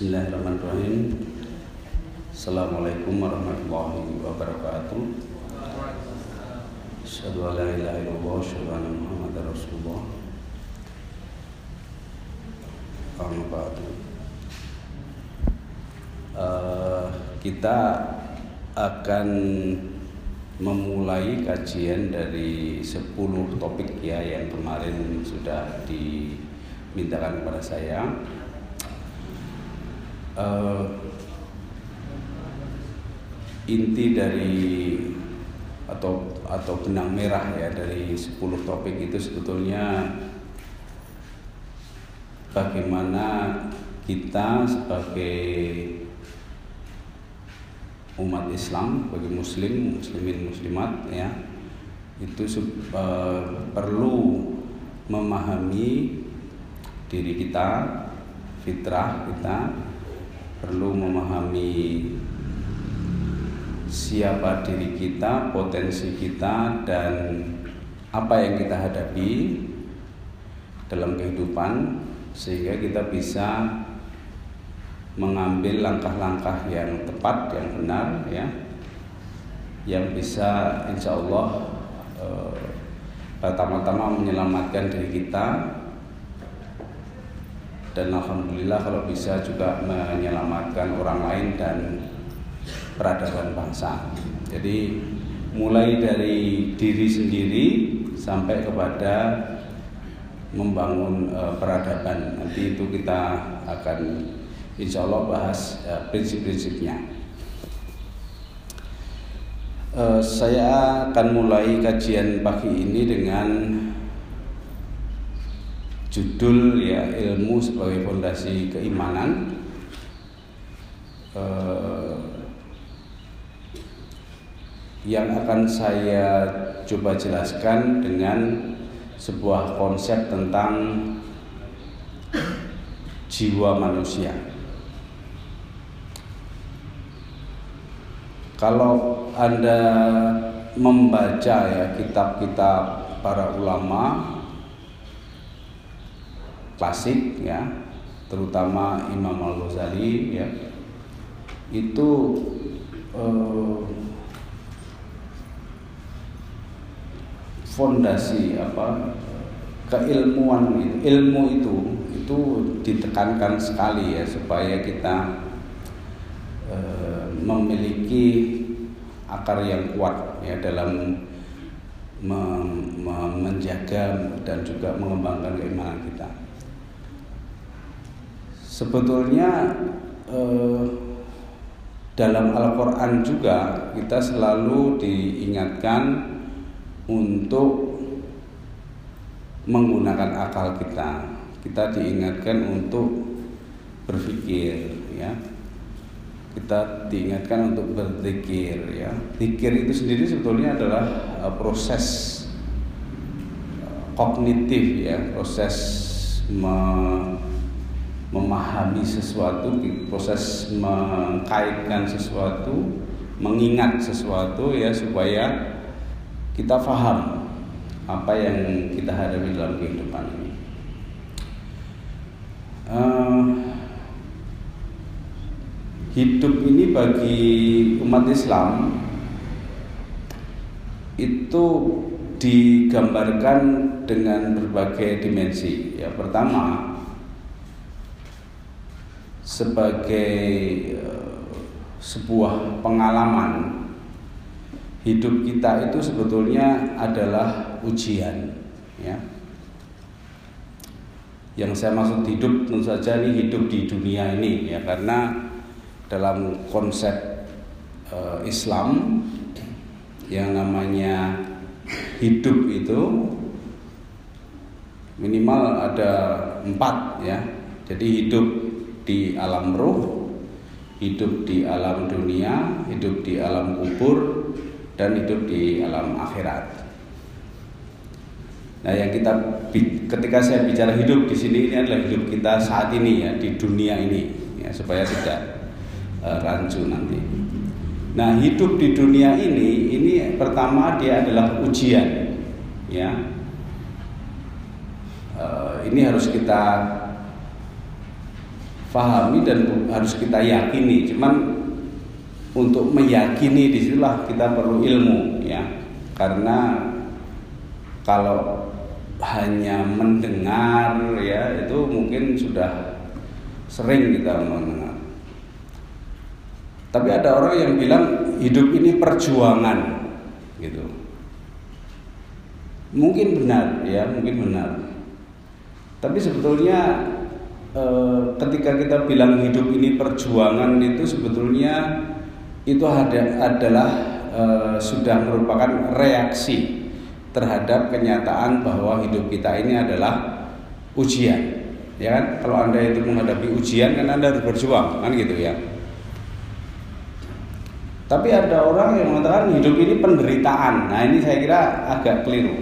Bismillahirrahmanirrahim. Assalamualaikum warahmatullahi wabarakatuh. Asyhadu an la ilaha illallah Asyhadu anna Muhammadar Rasulullah. Uh, Kita akan memulai kajian dari 10 topik ya yang kemarin sudah dimintakan kepada saya uh, inti dari atau atau benang merah ya dari 10 topik itu sebetulnya bagaimana kita sebagai umat Islam bagi muslim muslimin muslimat ya itu uh, perlu memahami diri kita fitrah kita perlu memahami siapa diri kita, potensi kita dan apa yang kita hadapi dalam kehidupan sehingga kita bisa mengambil langkah-langkah yang tepat, yang benar ya yang bisa insya Allah eh, pertama-tama menyelamatkan diri kita dan alhamdulillah kalau bisa juga menyelamatkan orang lain dan peradaban bangsa. Jadi mulai dari diri sendiri sampai kepada membangun uh, peradaban. Nanti itu kita akan insya Allah bahas uh, prinsip-prinsipnya. Uh, saya akan mulai kajian pagi ini dengan judul ya ilmu sebagai fondasi keimanan uh, yang akan saya coba jelaskan dengan sebuah konsep tentang jiwa manusia. Kalau Anda membaca ya kitab-kitab para ulama klasik ya. Terutama Imam Al Ghazali ya. Itu eh, fondasi apa keilmuan ilmu itu itu ditekankan sekali ya supaya kita eh, memiliki akar yang kuat ya dalam menjaga dan juga mengembangkan keimanan kita sebetulnya eh, dalam Al-Quran juga kita selalu diingatkan untuk menggunakan akal kita. Kita diingatkan untuk berpikir, ya. Kita diingatkan untuk berzikir, ya. Zikir itu sendiri sebetulnya adalah uh, proses uh, kognitif, ya, proses memahami sesuatu, proses mengkaitkan sesuatu, mengingat sesuatu, ya, supaya kita faham apa yang kita hadapi dalam kehidupan ini. Uh, hidup ini bagi umat Islam itu digambarkan dengan berbagai dimensi. Ya, pertama sebagai uh, sebuah pengalaman. Hidup kita itu sebetulnya adalah ujian ya. Yang saya maksud hidup tentu saja ini hidup di dunia ini ya. Karena dalam konsep uh, Islam yang namanya hidup itu minimal ada empat ya. Jadi hidup di alam roh hidup di alam dunia hidup di alam kubur dan hidup di alam akhirat. Nah, yang kita ketika saya bicara hidup di sini ini adalah hidup kita saat ini ya di dunia ini ya supaya tidak uh, rancu nanti. Nah, hidup di dunia ini ini pertama dia adalah ujian ya. Uh, ini harus kita fahami dan harus kita yakini. Cuman untuk meyakini di situlah kita perlu ilmu ya, karena kalau hanya mendengar ya itu mungkin sudah sering kita mendengar. Tapi ada orang yang bilang hidup ini perjuangan gitu. Mungkin benar ya, mungkin benar. Tapi sebetulnya eh, ketika kita bilang hidup ini perjuangan itu sebetulnya itu ada, adalah eh, sudah merupakan reaksi terhadap kenyataan bahwa hidup kita ini adalah ujian. Ya kan? Kalau Anda itu menghadapi ujian kan Anda harus berjuang, kan gitu ya. Tapi ada orang yang mengatakan hidup ini penderitaan. Nah, ini saya kira agak keliru.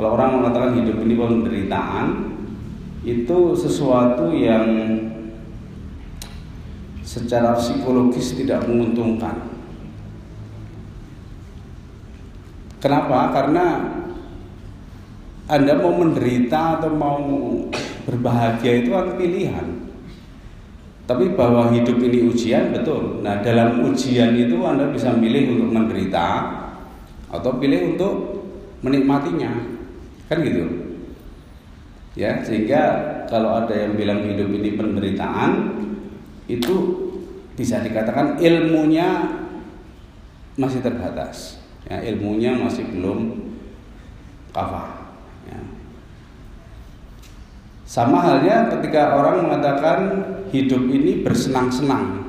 Kalau orang mengatakan hidup ini penderitaan, itu sesuatu yang secara psikologis tidak menguntungkan. Kenapa? Karena Anda mau menderita atau mau berbahagia itu kan pilihan. Tapi bahwa hidup ini ujian betul. Nah, dalam ujian itu Anda bisa milih untuk menderita atau pilih untuk menikmatinya kan gitu ya sehingga kalau ada yang bilang hidup ini penderitaan itu bisa dikatakan ilmunya masih terbatas. Ya ilmunya masih belum kafah. Ya. sama halnya ketika orang mengatakan hidup ini bersenang-senang.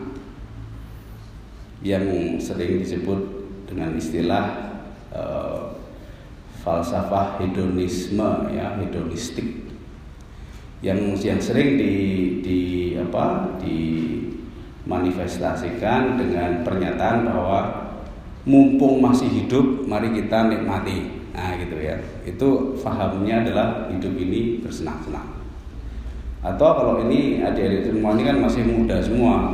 Yang sering disebut dengan istilah uh, falsafah hedonisme ya hedonistik yang yang sering di, di apa dimanifestasikan dengan pernyataan bahwa mumpung masih hidup mari kita nikmati. Nah gitu ya. Itu fahamnya adalah hidup ini bersenang-senang. Atau kalau ini adik-adik semua ini kan masih muda semua.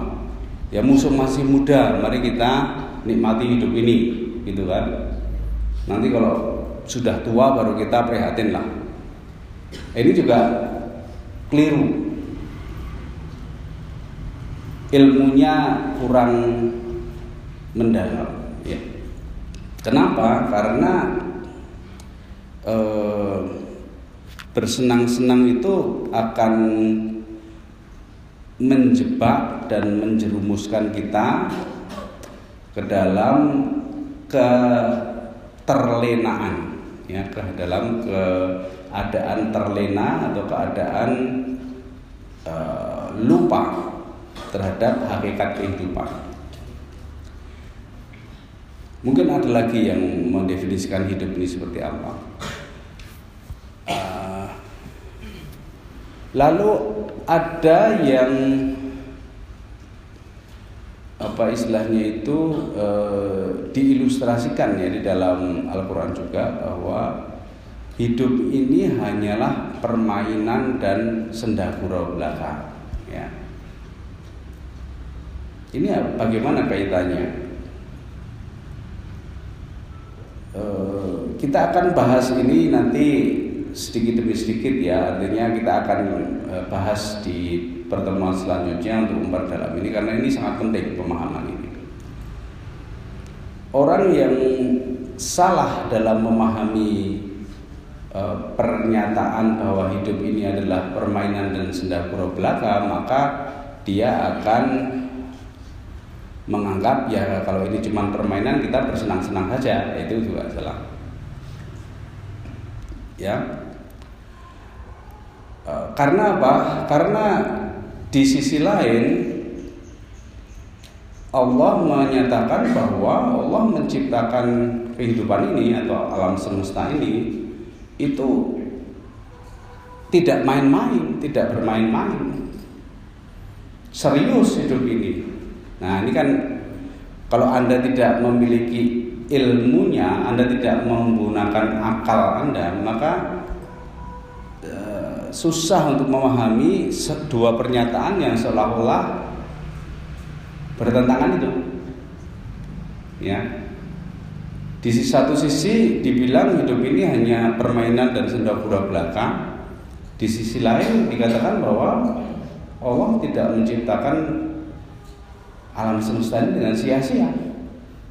Ya musuh masih muda mari kita nikmati hidup ini gitu kan. Nanti kalau sudah tua baru kita prihatin lah. Ini juga keliru. Ilmunya kurang mendalam. Ya. Kenapa? Karena eh, bersenang-senang itu akan menjebak dan menjerumuskan kita ke dalam keterlenaan ya ke dalam keadaan terlena atau keadaan uh, lupa terhadap hakikat kehidupan. Mungkin ada lagi yang mendefinisikan hidup ini seperti apa. Uh, lalu ada yang apa istilahnya itu e, diilustrasikan ya di dalam Al-Qur'an juga bahwa hidup ini hanyalah permainan dan sendagura belaka ya. Ini bagaimana kaitannya? E, kita akan bahas ini nanti sedikit demi sedikit ya artinya kita akan eh, bahas di pertemuan selanjutnya untuk memperdalam ini karena ini sangat penting pemahaman ini. Orang yang salah dalam memahami e, pernyataan bahwa hidup ini adalah permainan dan senda pura belaka, maka dia akan menganggap ya kalau ini cuma permainan kita bersenang-senang saja, itu juga salah. Ya. E, karena apa? Karena di sisi lain Allah menyatakan bahwa Allah menciptakan kehidupan ini atau alam semesta ini itu tidak main-main, tidak bermain-main. Serius hidup ini. Nah, ini kan kalau Anda tidak memiliki ilmunya, Anda tidak menggunakan akal Anda, maka susah untuk memahami dua pernyataan yang seolah-olah bertentangan itu. Ya. Di satu sisi dibilang hidup ini hanya permainan dan senda belaka. Di sisi lain dikatakan bahwa Allah tidak menciptakan alam semesta ini dengan sia-sia.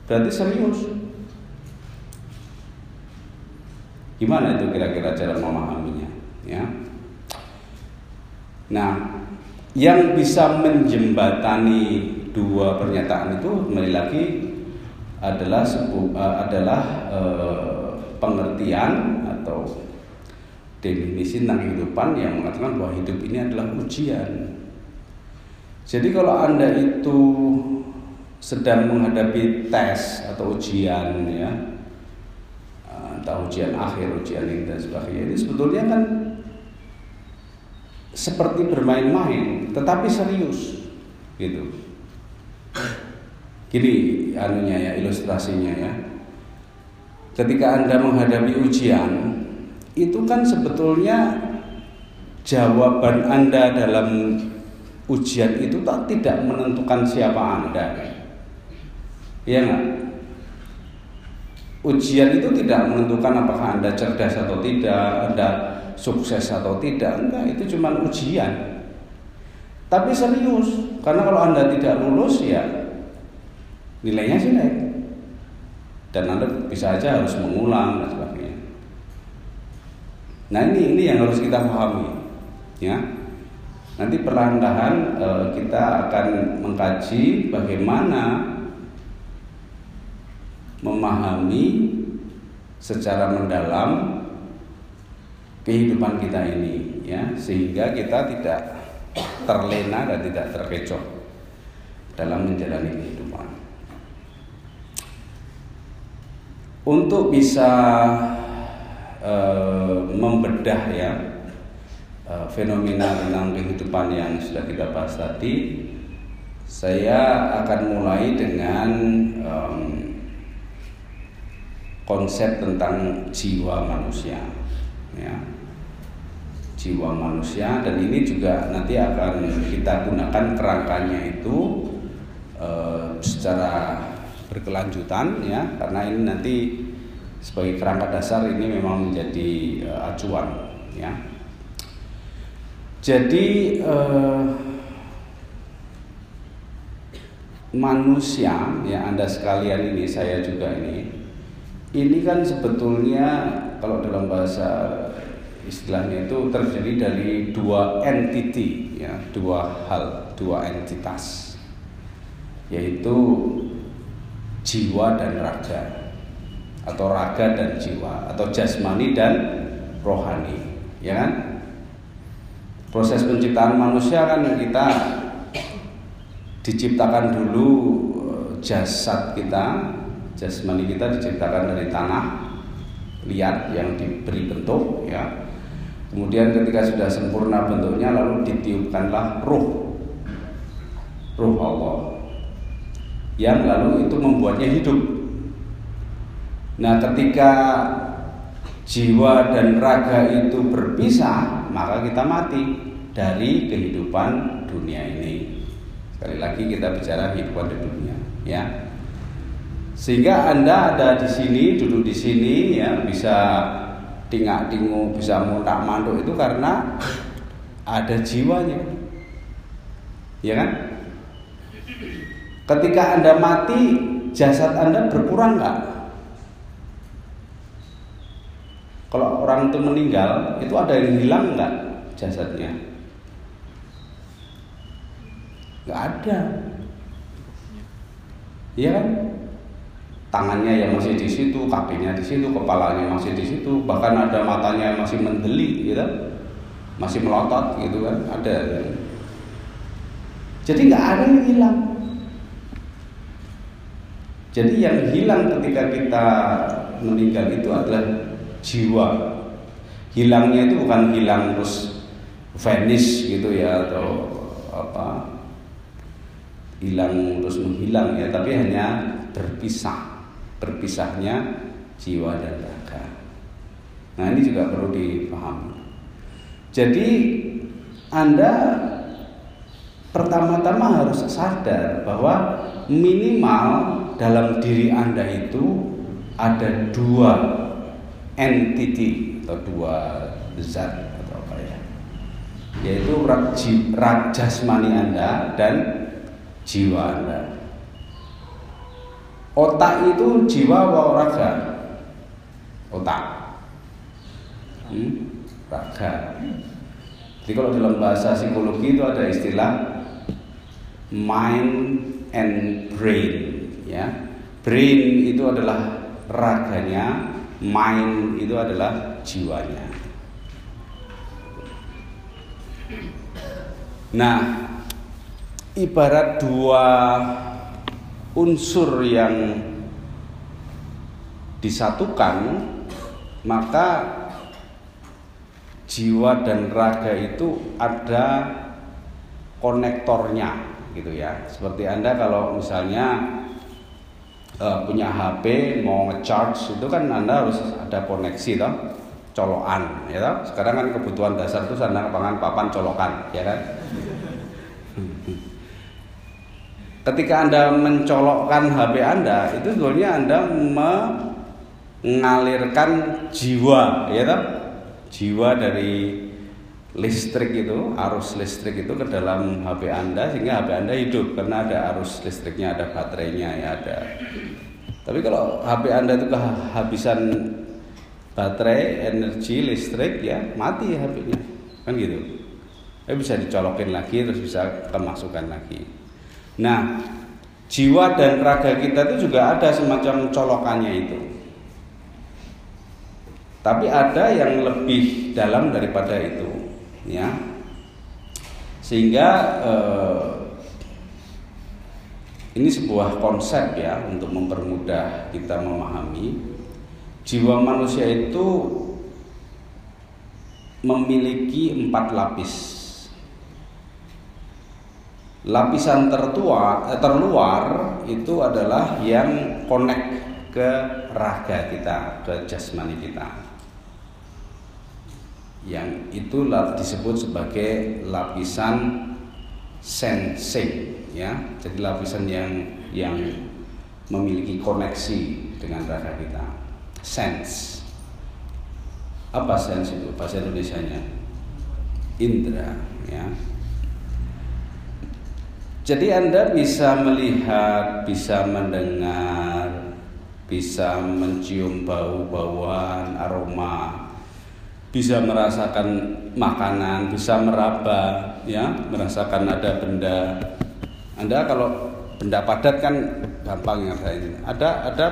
Berarti serius. Gimana itu kira-kira cara memahaminya? Ya. Nah, yang bisa menjembatani dua pernyataan itu kembali lagi adalah sebu, uh, adalah uh, pengertian atau definisi tentang kehidupan yang mengatakan bahwa hidup ini adalah ujian. Jadi kalau Anda itu sedang menghadapi tes atau ujian ya, entah ujian akhir, ujian ini dan sebagainya, ini sebetulnya kan seperti bermain-main, tetapi serius, gitu. Gini anunya ya ilustrasinya ya. Ketika Anda menghadapi ujian, itu kan sebetulnya jawaban Anda dalam ujian itu tak tidak menentukan siapa Anda. Iya nggak? Ujian itu tidak menentukan apakah Anda cerdas atau tidak, Anda sukses atau tidak, enggak, itu cuma ujian. Tapi serius, karena kalau Anda tidak lulus ya nilainya sih naik. Dan Anda bisa aja harus mengulang dan sebagainya. Nah ini ini yang harus kita pahami, ya. Nanti perlahan-lahan e, kita akan mengkaji bagaimana memahami secara mendalam kehidupan kita ini, ya, sehingga kita tidak terlena dan tidak terkecoh dalam menjalani kehidupan. Untuk bisa e, membedah ya e, fenomena tentang kehidupan yang sudah kita bahas tadi, saya akan mulai dengan e, konsep tentang jiwa manusia, ya. Jiwa manusia dan ini juga nanti akan kita gunakan kerangkanya itu e, secara berkelanjutan ya. Karena ini nanti sebagai kerangka dasar ini memang menjadi e, acuan ya. Jadi e, manusia ya anda sekalian ini saya juga ini ini kan sebetulnya kalau dalam bahasa istilahnya itu terdiri dari dua entity ya dua hal dua entitas yaitu jiwa dan raga atau raga dan jiwa atau jasmani dan rohani ya kan? Proses penciptaan manusia kan kita diciptakan dulu eh, jasad kita jasmani kita diciptakan dari tanah liat yang diberi bentuk ya. Kemudian ketika sudah sempurna bentuknya lalu ditiupkanlah ruh ruh Allah yang lalu itu membuatnya hidup. Nah, ketika jiwa dan raga itu berpisah, maka kita mati dari kehidupan dunia ini. Sekali lagi kita bicara kehidupan di dunia, ya. Sehingga Anda ada di sini, duduk di sini ya, bisa tingak tingu bisa muntak mantuk itu karena ada jiwanya ya kan ketika anda mati jasad anda berkurang nggak? Kalau orang itu meninggal itu ada yang hilang nggak jasadnya? Nggak ada. Iya kan? Tangannya yang masih di situ, kakinya di situ, kepalanya masih di situ, bahkan ada matanya yang masih mendeli, gitu, masih melotot, gitu kan, ada. Jadi nggak ada yang hilang. Jadi yang hilang ketika kita meninggal itu adalah jiwa. Hilangnya itu bukan hilang terus vanish gitu ya atau apa hilang terus menghilang ya, tapi hanya berpisah berpisahnya jiwa dan raga. Nah ini juga perlu dipahami. Jadi Anda pertama-tama harus sadar bahwa minimal dalam diri Anda itu ada dua entity atau dua zat atau apa ya yaitu jasmani Anda dan jiwa Anda. Otak itu jiwa atau raga? Otak. Hmm? Raga. Jadi kalau dalam bahasa psikologi itu ada istilah mind and brain, ya. Brain itu adalah raganya, mind itu adalah jiwanya. Nah, ibarat dua unsur yang disatukan, maka jiwa dan raga itu ada konektornya gitu ya. Seperti Anda kalau misalnya uh, punya HP mau ngecharge itu kan Anda harus ada koneksi toh colokan ya toh. Sekarang kan kebutuhan dasar itu sana pangan papan colokan ya kan. ketika Anda mencolokkan HP Anda, itu sebetulnya Anda mengalirkan jiwa, ya toh? Jiwa dari listrik itu, arus listrik itu ke dalam HP Anda sehingga HP Anda hidup karena ada arus listriknya, ada baterainya ya ada. Tapi kalau HP Anda itu kehabisan baterai, energi listrik ya mati HP-nya. Kan gitu. Ya bisa dicolokin lagi terus bisa kemasukan lagi. Nah, jiwa dan raga kita itu juga ada semacam colokannya itu. Tapi ada yang lebih dalam daripada itu, ya. Sehingga eh, ini sebuah konsep ya untuk mempermudah kita memahami jiwa manusia itu memiliki empat lapis lapisan tertua eh, terluar itu adalah yang connect ke raga kita, ke jasmani kita. Yang itu disebut sebagai lapisan sensing ya. Jadi lapisan yang yang memiliki koneksi dengan raga kita. Sense. Apa sense itu? Bahasa Indonesia-nya? Indra ya jadi Anda bisa melihat, bisa mendengar, bisa mencium bau-bauan, aroma, bisa merasakan makanan, bisa meraba, ya, merasakan ada benda. Anda kalau benda padat kan gampang ya ini. Ada ada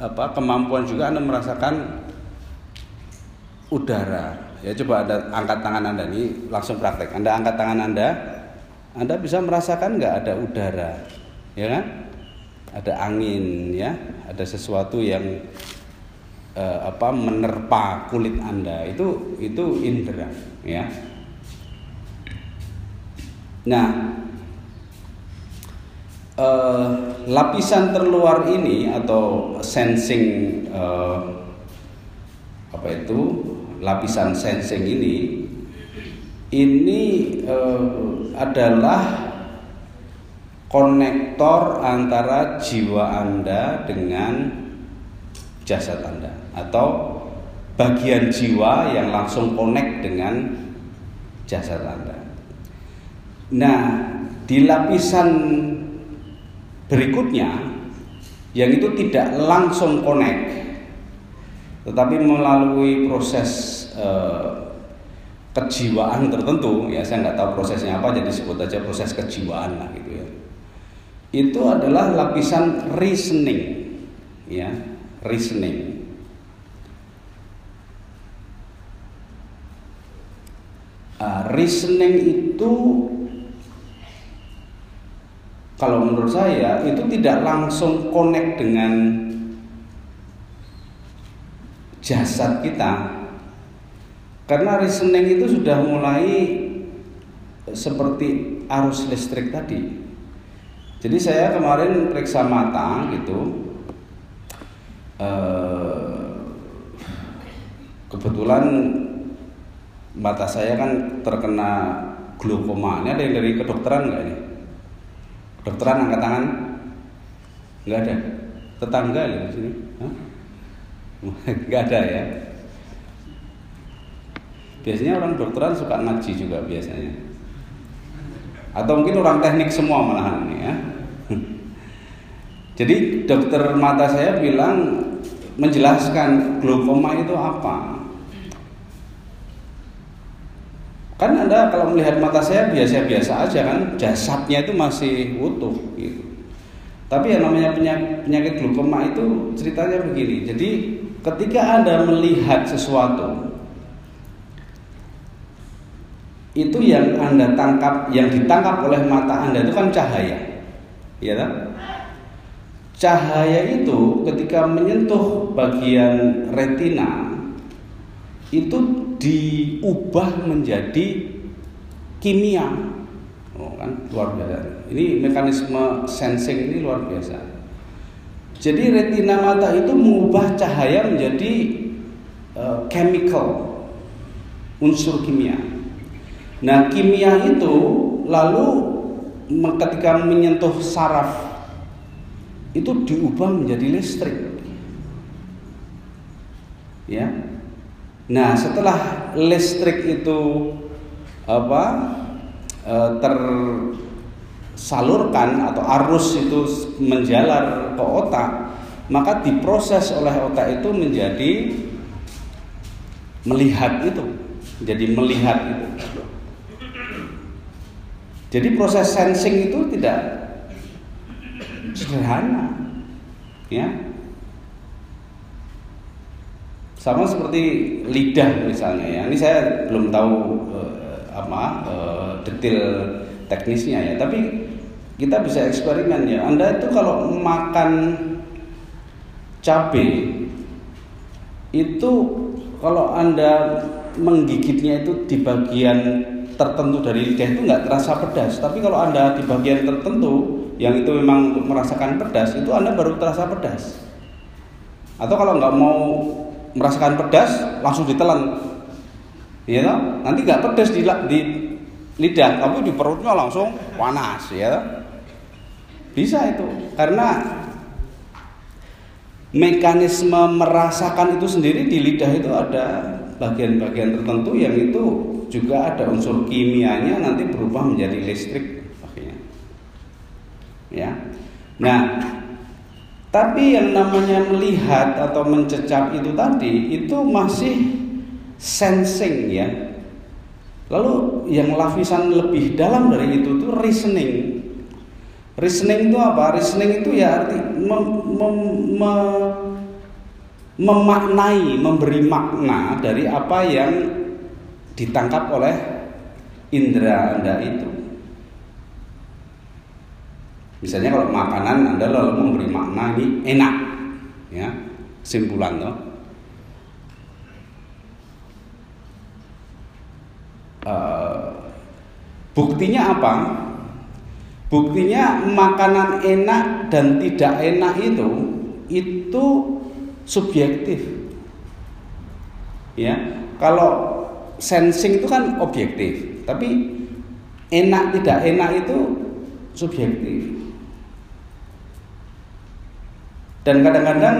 apa kemampuan juga Anda merasakan udara. Ya coba Anda angkat tangan Anda ini langsung praktek. Anda angkat tangan Anda, anda bisa merasakan nggak ada udara, ya kan? Ada angin, ya, ada sesuatu yang eh, apa menerpa kulit Anda itu itu indera, ya. Nah, eh, lapisan terluar ini atau sensing eh, apa itu lapisan sensing ini ini eh, adalah konektor antara jiwa Anda dengan jasad Anda atau bagian jiwa yang langsung connect dengan jasad Anda. Nah, di lapisan berikutnya yang itu tidak langsung connect tetapi melalui proses eh, kejiwaan tertentu ya saya nggak tahu prosesnya apa jadi sebut aja proses kejiwaan lah gitu ya itu adalah lapisan reasoning ya reasoning uh, reasoning itu kalau menurut saya itu tidak langsung connect dengan jasad kita karena reasoning itu sudah mulai seperti arus listrik tadi. Jadi saya kemarin periksa mata gitu. Eh, kebetulan mata saya kan terkena glaukoma. Ini ada yang dari kedokteran nggak ini? Kedokteran angkat tangan? Nggak ada. Tetangga di sini? Nggak ada ya. Biasanya orang dokteran suka ngaji juga biasanya. Atau mungkin orang teknik semua malahan ini ya. Jadi dokter mata saya bilang menjelaskan glaukoma itu apa. Kan Anda kalau melihat mata saya biasa-biasa aja kan, jasadnya itu masih utuh gitu. Tapi yang namanya penyakit, glaukoma itu ceritanya begini. Jadi ketika Anda melihat sesuatu itu yang Anda tangkap, yang ditangkap oleh mata Anda itu kan cahaya. Ya kan? Cahaya itu ketika menyentuh bagian retina itu diubah menjadi kimia. Oh kan luar biasa. Ini mekanisme sensing ini luar biasa. Jadi retina mata itu mengubah cahaya menjadi uh, chemical unsur kimia. Nah, kimia itu lalu ketika menyentuh saraf itu diubah menjadi listrik. Ya, Nah, setelah listrik itu apa e, tersalurkan atau arus itu menjalar ke otak, maka diproses oleh otak itu menjadi melihat itu, jadi melihat itu. Jadi proses sensing itu tidak sederhana, ya sama seperti lidah misalnya ya. Ini saya belum tahu uh, apa uh, detail teknisnya ya. Tapi kita bisa eksperimen ya. Anda itu kalau makan cabai itu kalau anda menggigitnya itu di bagian tertentu dari lidah itu nggak terasa pedas. Tapi kalau anda di bagian tertentu yang itu memang merasakan pedas itu anda baru terasa pedas. Atau kalau nggak mau merasakan pedas langsung ditelan. Ya nanti nggak pedas di, di lidah tapi di perutnya langsung panas ya bisa itu karena mekanisme merasakan itu sendiri di lidah itu ada bagian-bagian tertentu yang itu juga ada unsur kimianya nanti berubah menjadi listrik akhirnya. Ya. Nah tapi yang namanya melihat atau mencecap itu tadi itu masih sensing ya. Lalu yang lapisan lebih dalam dari itu tuh reasoning. Reasoning itu apa? Reasoning itu ya arti mem, mem, me, memaknai, memberi makna dari apa yang ditangkap oleh indera Anda itu. Misalnya kalau makanan Anda lalu memberi makna ini enak, ya simpulan toh. Uh, buktinya apa? Buktinya makanan enak dan tidak enak itu itu subjektif. Ya, kalau sensing itu kan objektif, tapi enak tidak enak itu subjektif. Dan kadang-kadang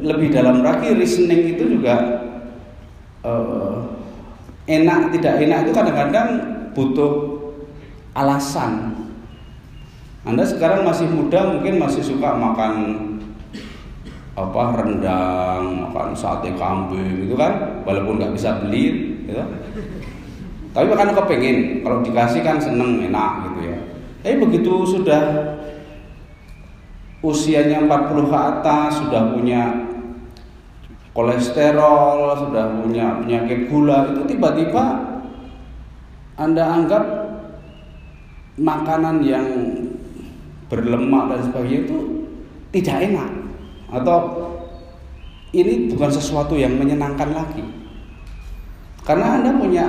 lebih dalam lagi reasoning itu juga uh, enak tidak enak itu kadang-kadang butuh alasan. Anda sekarang masih muda mungkin masih suka makan apa rendang, makan sate kambing itu kan, walaupun nggak bisa beli, gitu. Tapi makan kepengen, kalau dikasih kan seneng enak gitu ya. Tapi begitu sudah usianya 40 ke atas sudah punya kolesterol, sudah punya penyakit gula itu tiba-tiba Anda anggap makanan yang berlemak dan sebagainya itu tidak enak. Atau ini bukan sesuatu yang menyenangkan lagi. Karena Anda punya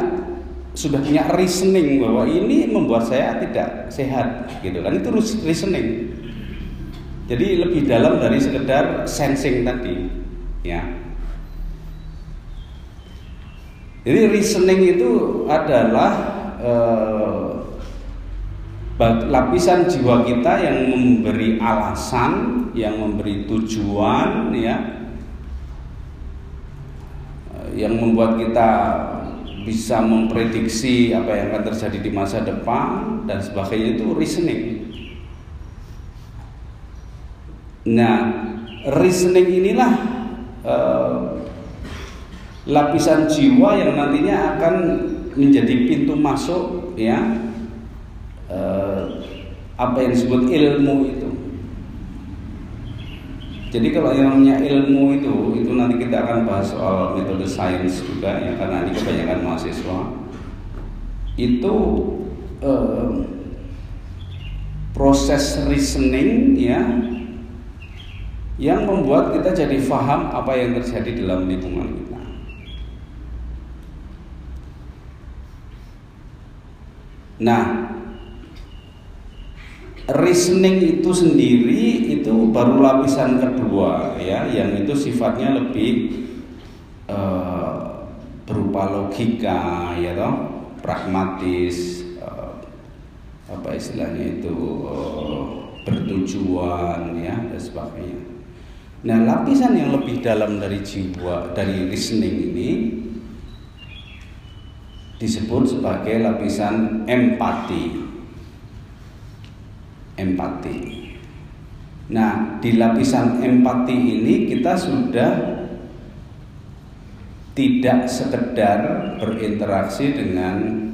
sudah punya reasoning bahwa ini membuat saya tidak sehat gitu kan. Itu reasoning jadi lebih dalam dari sekedar sensing tadi, ya. Jadi reasoning itu adalah eh, lapisan jiwa kita yang memberi alasan, yang memberi tujuan, ya, yang membuat kita bisa memprediksi apa yang akan terjadi di masa depan dan sebagainya itu reasoning. Nah, reasoning inilah uh, lapisan jiwa yang nantinya akan menjadi pintu masuk ya uh, apa yang disebut ilmu itu. Jadi kalau yang namanya ilmu itu, itu nanti kita akan bahas soal metode sains juga ya karena ini kebanyakan mahasiswa itu eh, proses reasoning ya yang membuat kita jadi faham apa yang terjadi dalam lingkungan kita. Nah, reasoning itu sendiri itu baru lapisan kedua ya yang itu sifatnya lebih uh, berupa logika ya toh pragmatis uh, apa istilahnya itu uh, bertujuan ya dan sebagainya nah lapisan yang lebih dalam dari jiwa dari reasoning ini disebut sebagai lapisan empati empati. Nah, di lapisan empati ini kita sudah tidak sekedar berinteraksi dengan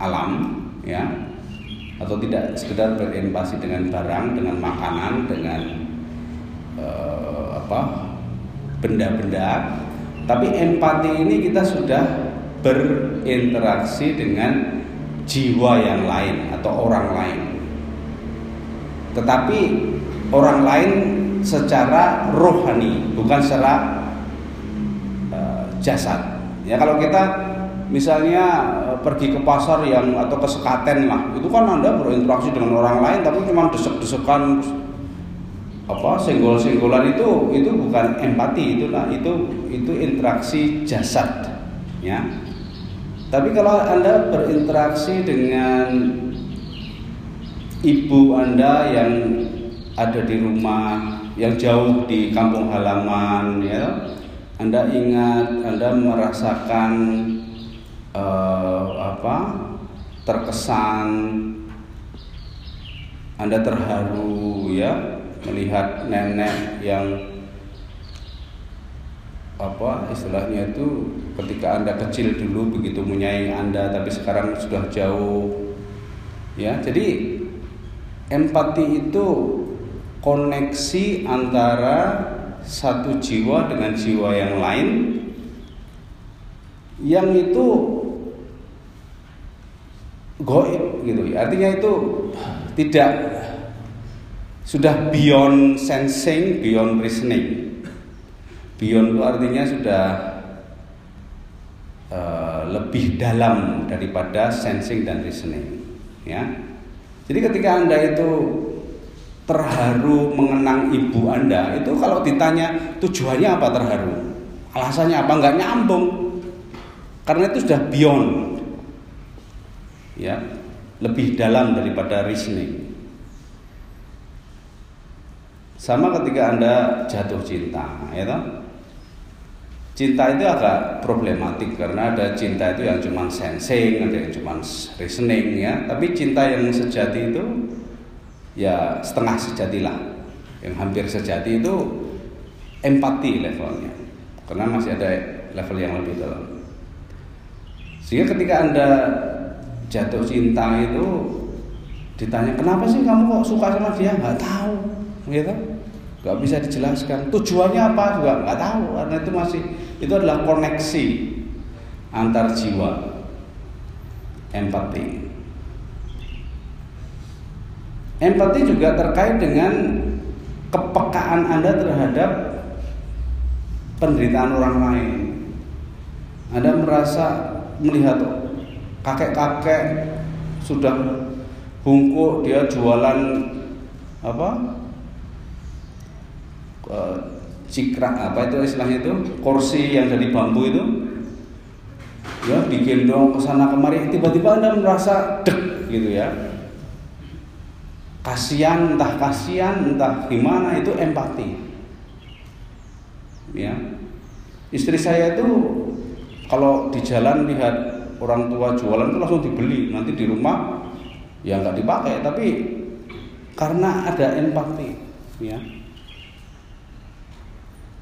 alam, ya, atau tidak sekedar berempati dengan barang, dengan makanan, dengan eh, apa benda-benda, tapi empati ini kita sudah berinteraksi dengan jiwa yang lain atau orang lain. Tetapi orang lain secara rohani bukan secara uh, jasad. Ya kalau kita misalnya uh, pergi ke pasar yang atau ke sekaten lah itu kan anda berinteraksi dengan orang lain tapi cuma desek-desekan apa senggol-senggolan itu itu bukan empati itu itu itu interaksi jasad ya. Tapi kalau anda berinteraksi dengan ibu Anda yang ada di rumah yang jauh di kampung halaman ya Anda ingat Anda merasakan uh, apa terkesan Anda terharu ya melihat nenek yang apa istilahnya itu ketika Anda kecil dulu begitu menyayangi Anda tapi sekarang sudah jauh ya jadi Empati itu koneksi antara satu jiwa dengan jiwa yang lain yang itu goib gitu ya. Artinya itu tidak sudah beyond sensing, beyond reasoning. Beyond itu artinya sudah uh, lebih dalam daripada sensing dan reasoning, ya. Jadi ketika Anda itu terharu mengenang ibu Anda, itu kalau ditanya tujuannya apa terharu? Alasannya apa? Enggak nyambung. Karena itu sudah beyond. Ya, lebih dalam daripada reasoning. Sama ketika Anda jatuh cinta, ya toh? Cinta itu agak problematik karena ada cinta itu yang cuma sensing, ada yang cuma reasoning ya. Tapi cinta yang sejati itu ya setengah sejati lah. Yang hampir sejati itu empati levelnya. Karena masih ada level yang lebih dalam. Sehingga ketika Anda jatuh cinta itu ditanya kenapa sih kamu kok suka sama dia nggak tahu gitu nggak bisa dijelaskan. Tujuannya apa juga nggak tahu. Karena itu masih itu adalah koneksi antar jiwa. Empati. Empati juga terkait dengan kepekaan anda terhadap penderitaan orang lain. Anda merasa melihat kakek-kakek sudah bungkuk dia jualan apa Eh, cikrak apa itu istilahnya itu? Kursi yang dari bambu itu. Ya digendong ke sana kemari. Tiba-tiba anda merasa dek gitu ya. Kasihan entah kasihan entah gimana itu empati. Ya. Istri saya itu kalau di jalan lihat orang tua jualan itu langsung dibeli. Nanti di rumah ya nggak dipakai tapi karena ada empati ya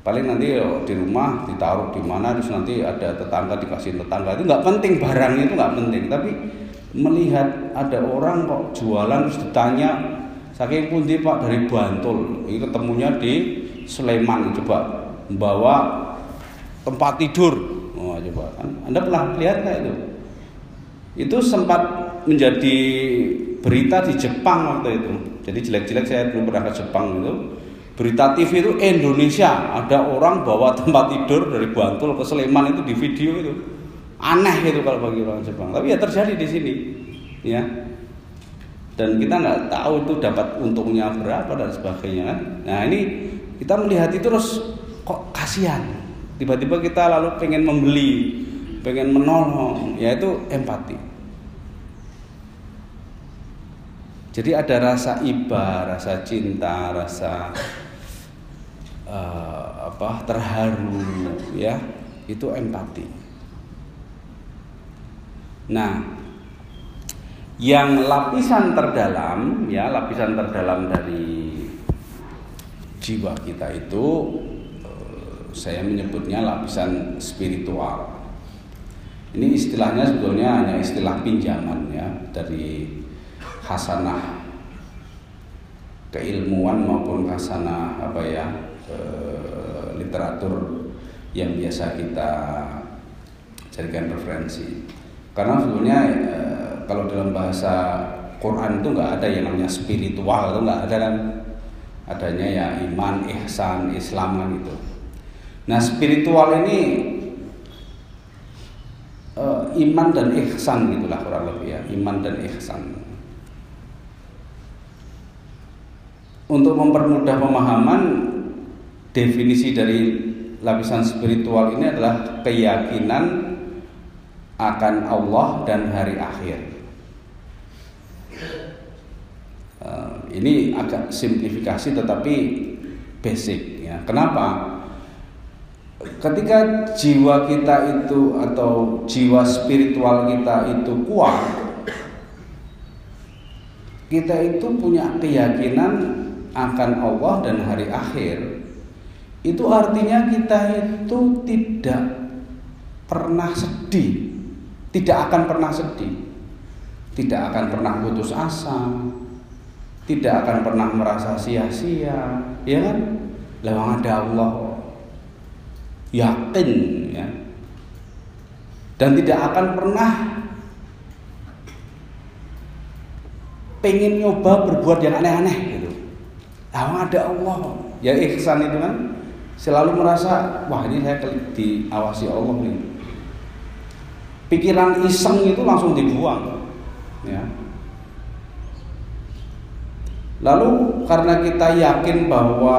paling nanti di rumah ditaruh di mana terus nanti ada tetangga dikasih tetangga. Itu nggak penting barangnya itu nggak penting. Tapi melihat ada orang kok jualan terus ditanya saking pundi pak? Dari Bantul. Ini ketemunya di Sleman. Coba membawa tempat tidur. Oh, coba. Kan anda pernah lihat nggak itu? Itu sempat menjadi berita di Jepang waktu itu. Jadi jelek-jelek saya belum pernah ke Jepang itu berita TV itu Indonesia. Ada orang bawa tempat tidur dari Bantul ke Sleman itu di video itu. Aneh itu kalau bagi orang Jepang. Tapi ya terjadi di sini ya. Dan kita nggak tahu itu dapat untungnya berapa dan sebagainya kan. Nah ini kita melihat itu terus kok kasihan. Tiba-tiba kita lalu pengen membeli pengen menolong yaitu empati. Jadi ada rasa iba rasa cinta rasa uh, apa terharu ya itu empati. Nah yang lapisan terdalam ya lapisan terdalam dari jiwa kita itu uh, saya menyebutnya lapisan spiritual. Ini istilahnya sebetulnya hanya istilah pinjaman ya dari hasanah keilmuan maupun hasanah apa ya Eh, literatur yang biasa kita jadikan referensi. Karena sebetulnya eh, kalau dalam bahasa Quran itu nggak ada yang namanya spiritual itu nggak ada kan adanya ya iman, ihsan, Islam kan itu. Nah spiritual ini uh, iman dan ihsan gitulah kurang lebih ya iman dan ihsan. Untuk mempermudah pemahaman definisi dari lapisan spiritual ini adalah keyakinan akan Allah dan hari akhir. Uh, ini agak simplifikasi tetapi basic ya. Kenapa? Ketika jiwa kita itu atau jiwa spiritual kita itu kuat, kita itu punya keyakinan akan Allah dan hari akhir itu artinya kita itu tidak pernah sedih, tidak akan pernah sedih, tidak akan pernah putus asa, tidak akan pernah merasa sia-sia, ya kan? Lewang ada Allah, yakin ya, dan tidak akan pernah pengen nyoba berbuat yang aneh-aneh gitu. Ada Allah, ya ihsan itu kan selalu merasa wah ini saya diawasi Allah nih. Pikiran iseng itu langsung dibuang ya. Lalu karena kita yakin bahwa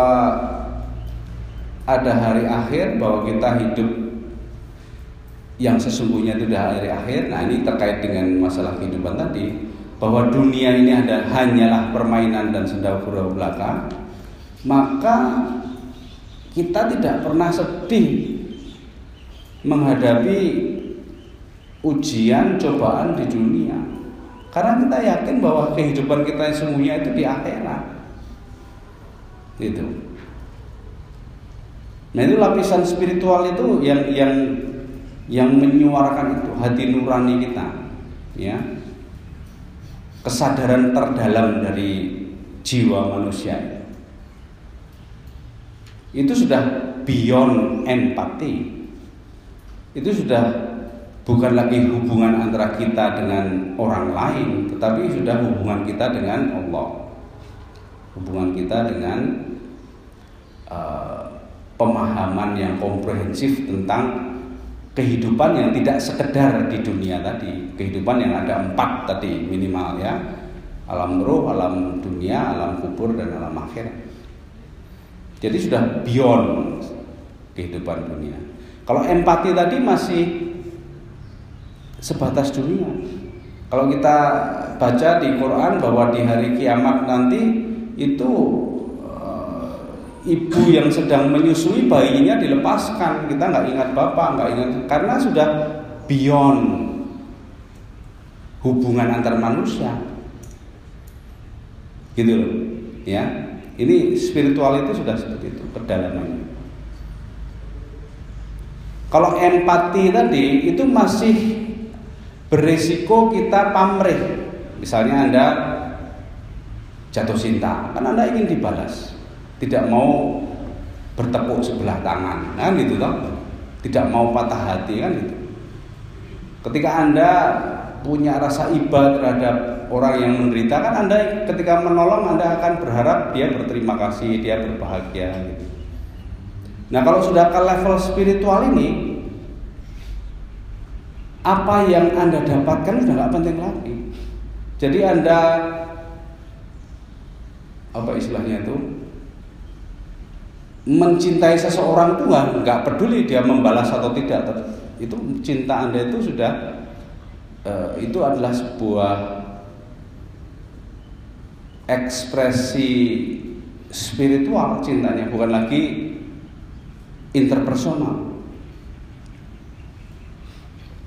ada hari akhir bahwa kita hidup yang sesungguhnya itu sudah hari akhir nah ini terkait dengan masalah kehidupan tadi bahwa dunia ini ada hanyalah permainan dan senda belaka maka kita tidak pernah sedih menghadapi ujian cobaan di dunia. Karena kita yakin bahwa kehidupan kita semuanya itu di akhirat. Gitu. Nah itu lapisan spiritual itu yang yang yang menyuarakan itu hati nurani kita ya. Kesadaran terdalam dari jiwa manusia itu sudah beyond empati. Itu sudah bukan lagi hubungan antara kita dengan orang lain, tetapi sudah hubungan kita dengan Allah. Hubungan kita dengan uh, pemahaman yang komprehensif tentang kehidupan yang tidak sekedar di dunia tadi, kehidupan yang ada empat tadi minimal ya, alam roh, alam dunia, alam kubur dan alam akhirat. Jadi sudah beyond kehidupan dunia. Kalau empati tadi masih sebatas dunia. Kalau kita baca di Quran bahwa di hari kiamat nanti itu uh, ibu yang sedang menyusui bayinya dilepaskan kita nggak ingat bapak nggak ingat karena sudah beyond hubungan antar manusia gitu loh ya ini spiritual itu sudah seperti itu kedalamannya. Kalau empati tadi itu masih beresiko kita pamrih. Misalnya anda jatuh cinta kan anda ingin dibalas. Tidak mau bertepuk sebelah tangan kan gitu toh. Tidak mau patah hati kan gitu. Ketika anda punya rasa iba terhadap orang yang menderita kan anda ketika menolong anda akan berharap dia berterima kasih dia berbahagia gitu. Nah kalau sudah ke level spiritual ini apa yang anda dapatkan sudah nggak penting lagi. Jadi anda apa istilahnya itu mencintai seseorang itu nggak peduli dia membalas atau tidak itu cinta anda itu sudah uh, itu adalah sebuah ekspresi spiritual cintanya bukan lagi interpersonal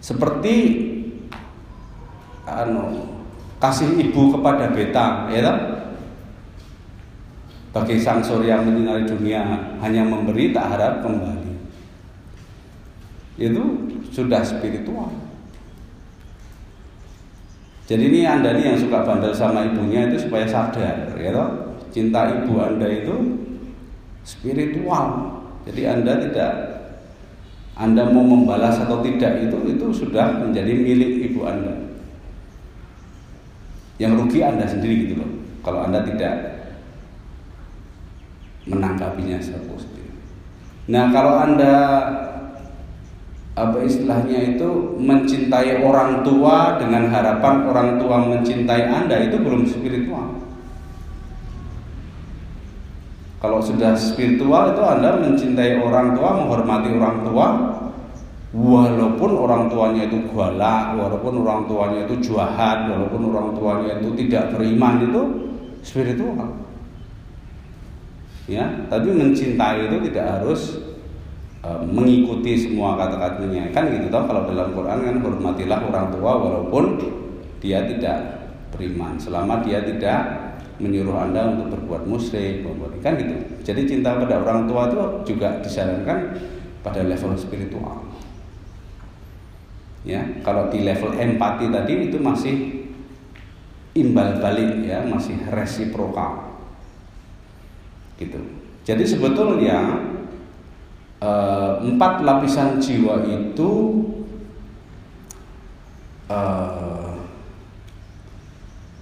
seperti anu kasih ibu kepada beta ya bagi sang surya menyinari dunia hanya memberi tak harap kembali. Itu sudah spiritual. Jadi ini anda nih yang suka bandel sama ibunya itu supaya sadar, ya toh? Cinta ibu anda itu spiritual. Jadi anda tidak anda mau membalas atau tidak itu itu sudah menjadi milik ibu anda. Yang rugi anda sendiri gitu loh. Kalau anda tidak menanggapinya secara positif. Nah, kalau Anda apa istilahnya itu mencintai orang tua dengan harapan orang tua mencintai Anda itu belum spiritual. Kalau sudah spiritual itu Anda mencintai orang tua, menghormati orang tua walaupun orang tuanya itu galak, walaupun orang tuanya itu jahat, walaupun orang tuanya itu tidak beriman itu spiritual ya tapi mencintai itu tidak harus uh, mengikuti semua kata-katanya. Kan gitu toh kalau dalam Quran kan hormatilah orang tua walaupun dia tidak beriman. Selama dia tidak menyuruh anda untuk berbuat musyrik kan gitu. Jadi cinta pada orang tua itu juga disarankan pada level spiritual. Ya kalau di level empati tadi itu masih imbal balik ya masih resiprokal. Gitu. Jadi sebetulnya uh, empat lapisan jiwa itu uh,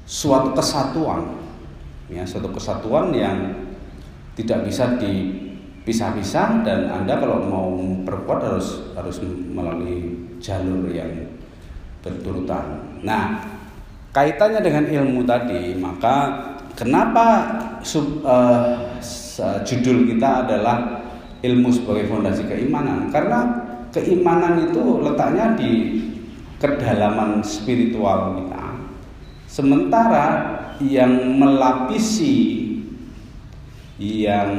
suatu kesatuan, ya suatu kesatuan yang tidak bisa dipisah-pisah dan anda kalau mau berbuat harus harus melalui jalur yang berturutan. Nah, kaitannya dengan ilmu tadi, maka kenapa sub, uh, judul kita adalah ilmu sebagai fondasi keimanan karena keimanan itu letaknya di kedalaman spiritual kita sementara yang melapisi yang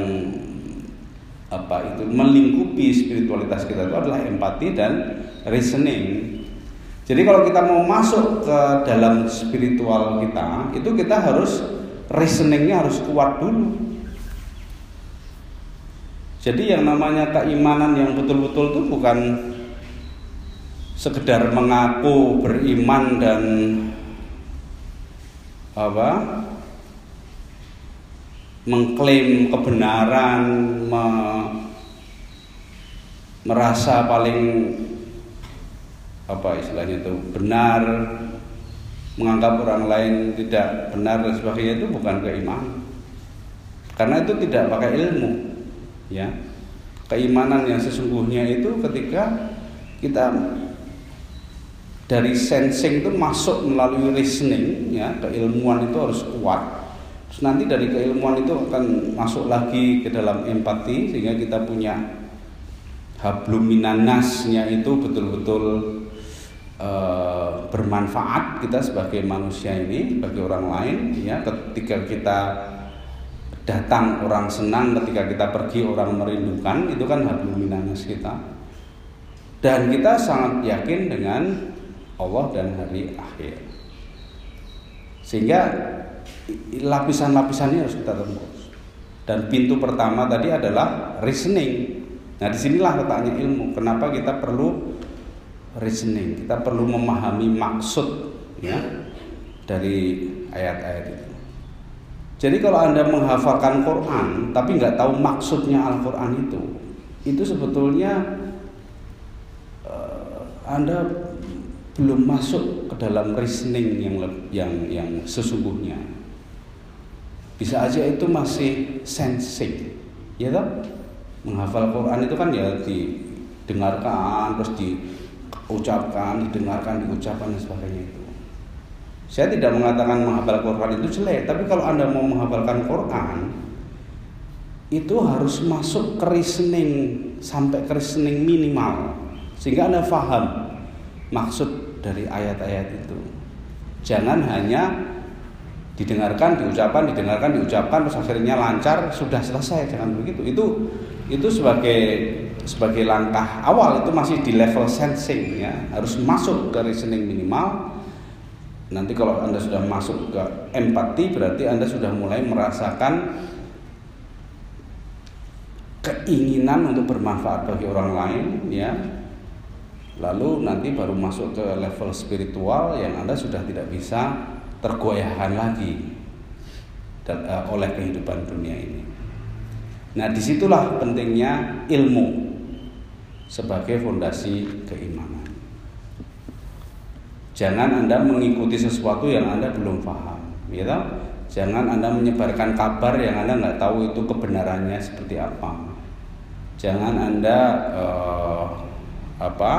apa itu melingkupi spiritualitas kita itu adalah empati dan reasoning. Jadi kalau kita mau masuk ke dalam spiritual kita, itu kita harus reasoningnya harus kuat dulu. Jadi yang namanya keimanan yang betul-betul itu bukan sekedar mengaku beriman dan apa? Mengklaim kebenaran me, merasa paling apa istilahnya itu benar menganggap orang lain tidak benar dan sebagainya itu bukan keimanan. Karena itu tidak pakai ilmu ya. Keimanan yang sesungguhnya itu ketika kita dari sensing itu masuk melalui reasoning ya keilmuan itu harus kuat. Terus nanti dari keilmuan itu akan masuk lagi ke dalam empati sehingga kita punya habluminanasnya itu betul-betul uh, bermanfaat kita sebagai manusia ini bagi orang lain ya. Ketika kita datang orang senang ketika kita pergi orang merindukan itu kan hablum minanas kita. Dan kita sangat yakin dengan Allah dan hari akhir. Sehingga lapisan-lapisannya harus kita tembus. Dan pintu pertama tadi adalah reasoning. Nah di sinilah letaknya ilmu. Kenapa kita perlu reasoning? Kita perlu memahami maksud ya dari ayat-ayat itu jadi kalau Anda menghafalkan Quran tapi nggak tahu maksudnya Al-Quran itu, itu sebetulnya uh, Anda belum masuk ke dalam reasoning yang yang yang sesungguhnya. Bisa aja itu masih sensing, ya toh? Menghafal Quran itu kan ya didengarkan terus diucapkan, didengarkan, diucapkan dan sebagainya itu. Saya tidak mengatakan menghafal Quran itu jelek, tapi kalau Anda mau menghafalkan Quran itu harus masuk ke reasoning sampai ke reasoning minimal sehingga Anda paham maksud dari ayat-ayat itu. Jangan hanya didengarkan, diucapkan, didengarkan, diucapkan terus akhirnya lancar sudah selesai, jangan begitu. Itu itu sebagai sebagai langkah awal itu masih di level sensing ya, harus masuk ke reasoning minimal Nanti kalau Anda sudah masuk ke empati berarti Anda sudah mulai merasakan keinginan untuk bermanfaat bagi orang lain ya. Lalu nanti baru masuk ke level spiritual yang Anda sudah tidak bisa tergoyahkan lagi eh, oleh kehidupan dunia ini. Nah, di situlah pentingnya ilmu sebagai fondasi keimanan. Jangan Anda mengikuti sesuatu yang Anda belum paham, gitu. Jangan Anda menyebarkan kabar yang Anda nggak tahu itu kebenarannya seperti apa. Jangan Anda uh, apa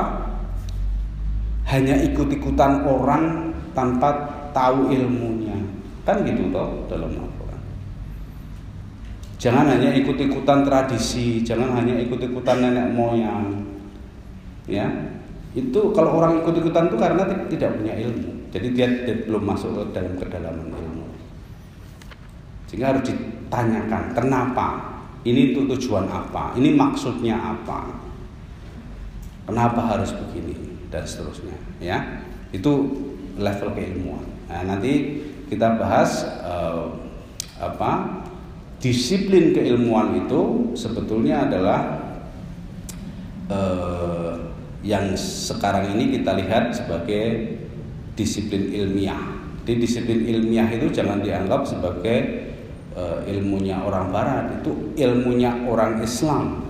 hanya ikut-ikutan orang tanpa tahu ilmunya. Kan gitu toh dalam Al-Quran. Jangan hanya ikut-ikutan tradisi, jangan hanya ikut-ikutan nenek moyang. Ya, itu kalau orang ikut-ikutan itu karena tidak punya ilmu. Jadi dia, dia belum masuk ke dalam kedalaman ilmu. Sehingga harus ditanyakan kenapa? Ini itu tujuan apa? Ini maksudnya apa? Kenapa harus begini? Dan seterusnya ya. Itu level keilmuan. Nah, nanti kita bahas uh, apa disiplin keilmuan itu sebetulnya adalah uh, yang sekarang ini kita lihat sebagai disiplin ilmiah. Di disiplin ilmiah itu jangan dianggap sebagai uh, ilmunya orang barat, itu ilmunya orang Islam.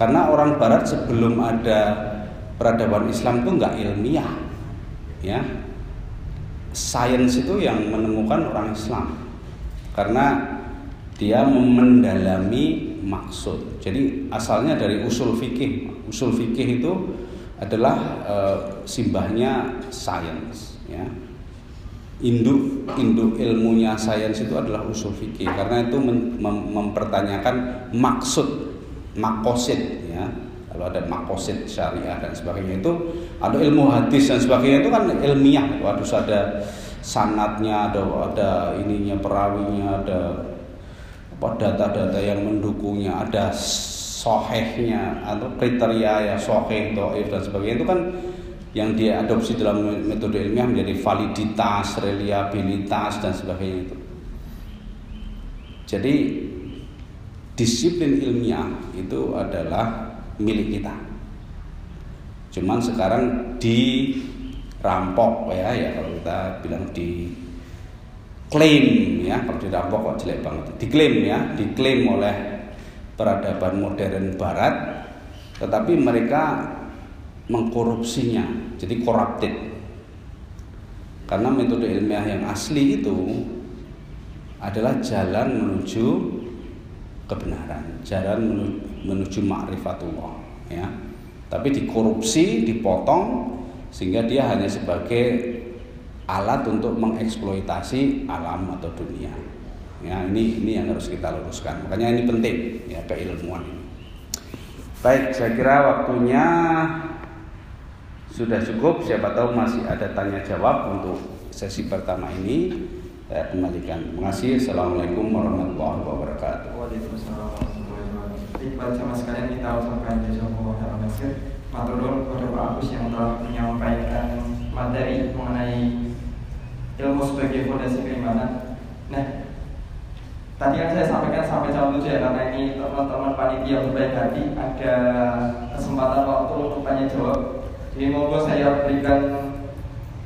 Karena orang barat sebelum ada peradaban Islam itu nggak ilmiah. Ya. Sains itu yang menemukan orang Islam. Karena dia mendalami maksud. Jadi asalnya dari usul fikih usul fikih itu adalah e, simbahnya sains ya. Induk induk ilmunya sains itu adalah usul fikih. Karena itu mem, mem, mempertanyakan maksud makosid ya. Kalau ada makosid syariah dan sebagainya itu ada ilmu hadis dan sebagainya itu kan ilmiah. Harus ada sanatnya ada ada ininya perawinya ada data-data yang mendukungnya ada sohehnya atau kriteria ya soheh, doif dan sebagainya itu kan yang dia adopsi dalam metode ilmiah menjadi validitas, reliabilitas dan sebagainya itu. Jadi disiplin ilmiah itu adalah milik kita. Cuman sekarang dirampok ya ya kalau kita bilang di klaim ya kalau dirampok kok jelek banget diklaim ya diklaim oleh peradaban modern barat tetapi mereka mengkorupsinya jadi corrupted. Karena metode ilmiah yang asli itu adalah jalan menuju kebenaran jalan menuju, ma'rifatullah ya. Tapi dikorupsi dipotong sehingga dia hanya sebagai alat untuk mengeksploitasi alam atau dunia Ya, ini ini yang harus kita luruskan. Makanya ini penting ya keilmuan ini. Baik, saya kira waktunya sudah cukup. Siapa tahu masih ada tanya jawab untuk sesi pertama ini. saya kembalikan. Terima kasih. Assalamualaikum warahmatullahi wabarakatuh. Waalaikumsalam warahmatullahi wabarakatuh. Baik, sama sekalian kita ucapkan jazakumullah khairan kasir. Matur nuwun kepada Pak Agus yang telah menyampaikan materi mengenai ilmu sebagai fondasi keimanan. Nah, tadi yang saya sampaikan sampai jam 7 ya karena ini teman-teman panitia berbaik hati ada kesempatan waktu untuk tanya jawab. Jadi monggo saya berikan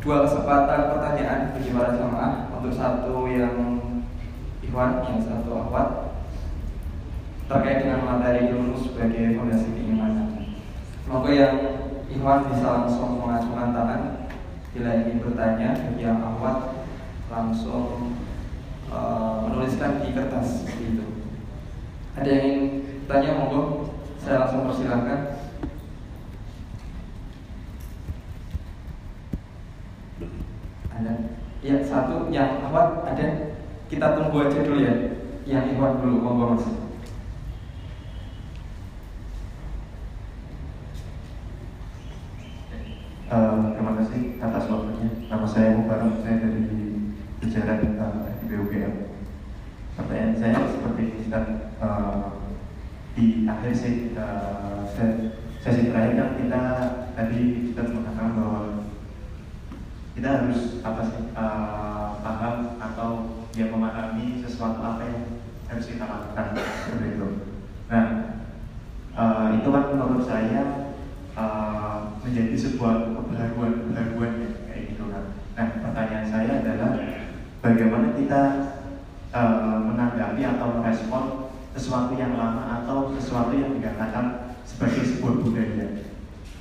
dua kesempatan pertanyaan bagi para jamaah untuk satu yang Ikhwan, yang satu akhwat terkait dengan materi ilmu sebagai fondasi keimanan. Monggo yang Ikhwan bisa langsung mengacungkan tangan bila ingin bertanya bagi yang akhwat langsung uh, menuliskan di kertas itu. Ada yang ingin tanya monggo saya langsung persilahkan. Ada. Ya satu yang awal ada. Kita tunggu aja dulu ya. Yang Ikhwan dulu monggo Mas. Uh, terima kasih atas waktunya. Nama saya Mubarak, saya dari jajaran uh, BUGM. Pertanyaan saya seperti ini, uh, di akhir sesi, uh, sesi terakhir kan kita tadi kita mengatakan bahwa kita harus apa sih uh, paham atau dia memahami sesuatu apa yang harus kita lakukan seperti itu. Nah, uh, itu kan menurut saya uh, menjadi sebuah kebaruan kebaruan ya, kayak gitu kan. Nah, pertanyaan saya adalah bagaimana kita uh, menanggapi atau merespon sesuatu yang lama atau sesuatu yang dikatakan sebagai sebuah budaya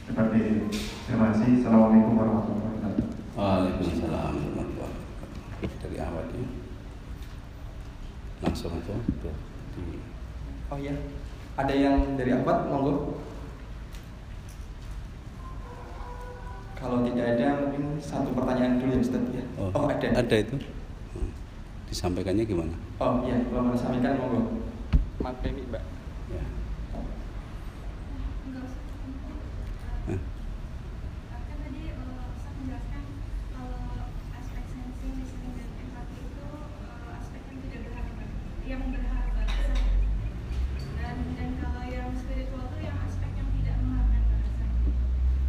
seperti itu. Terima kasih. Assalamualaikum warahmatullahi wabarakatuh. Waalaikumsalam warahmatullahi wabarakatuh. Dari awal ya. Langsung aja. Oh iya. Ada yang dari akhwat monggo. Kalau tidak ada mungkin satu pertanyaan dulu ya Ustaz ya. Oh, Oh, ada. Ada itu. Disampaikannya gimana? Oh iya, kalau mau sampaikan monggo. Maaf Mbak. Ya. Hah? Kan tadi uh, Ustaz menjelaskan kalau aspek sensi, listening, dan empati itu uh, aspek yang tidak berharap, yang berharap balasan. Dan dan kalau yang spiritual itu yang aspek yang tidak mengharapkan balasan.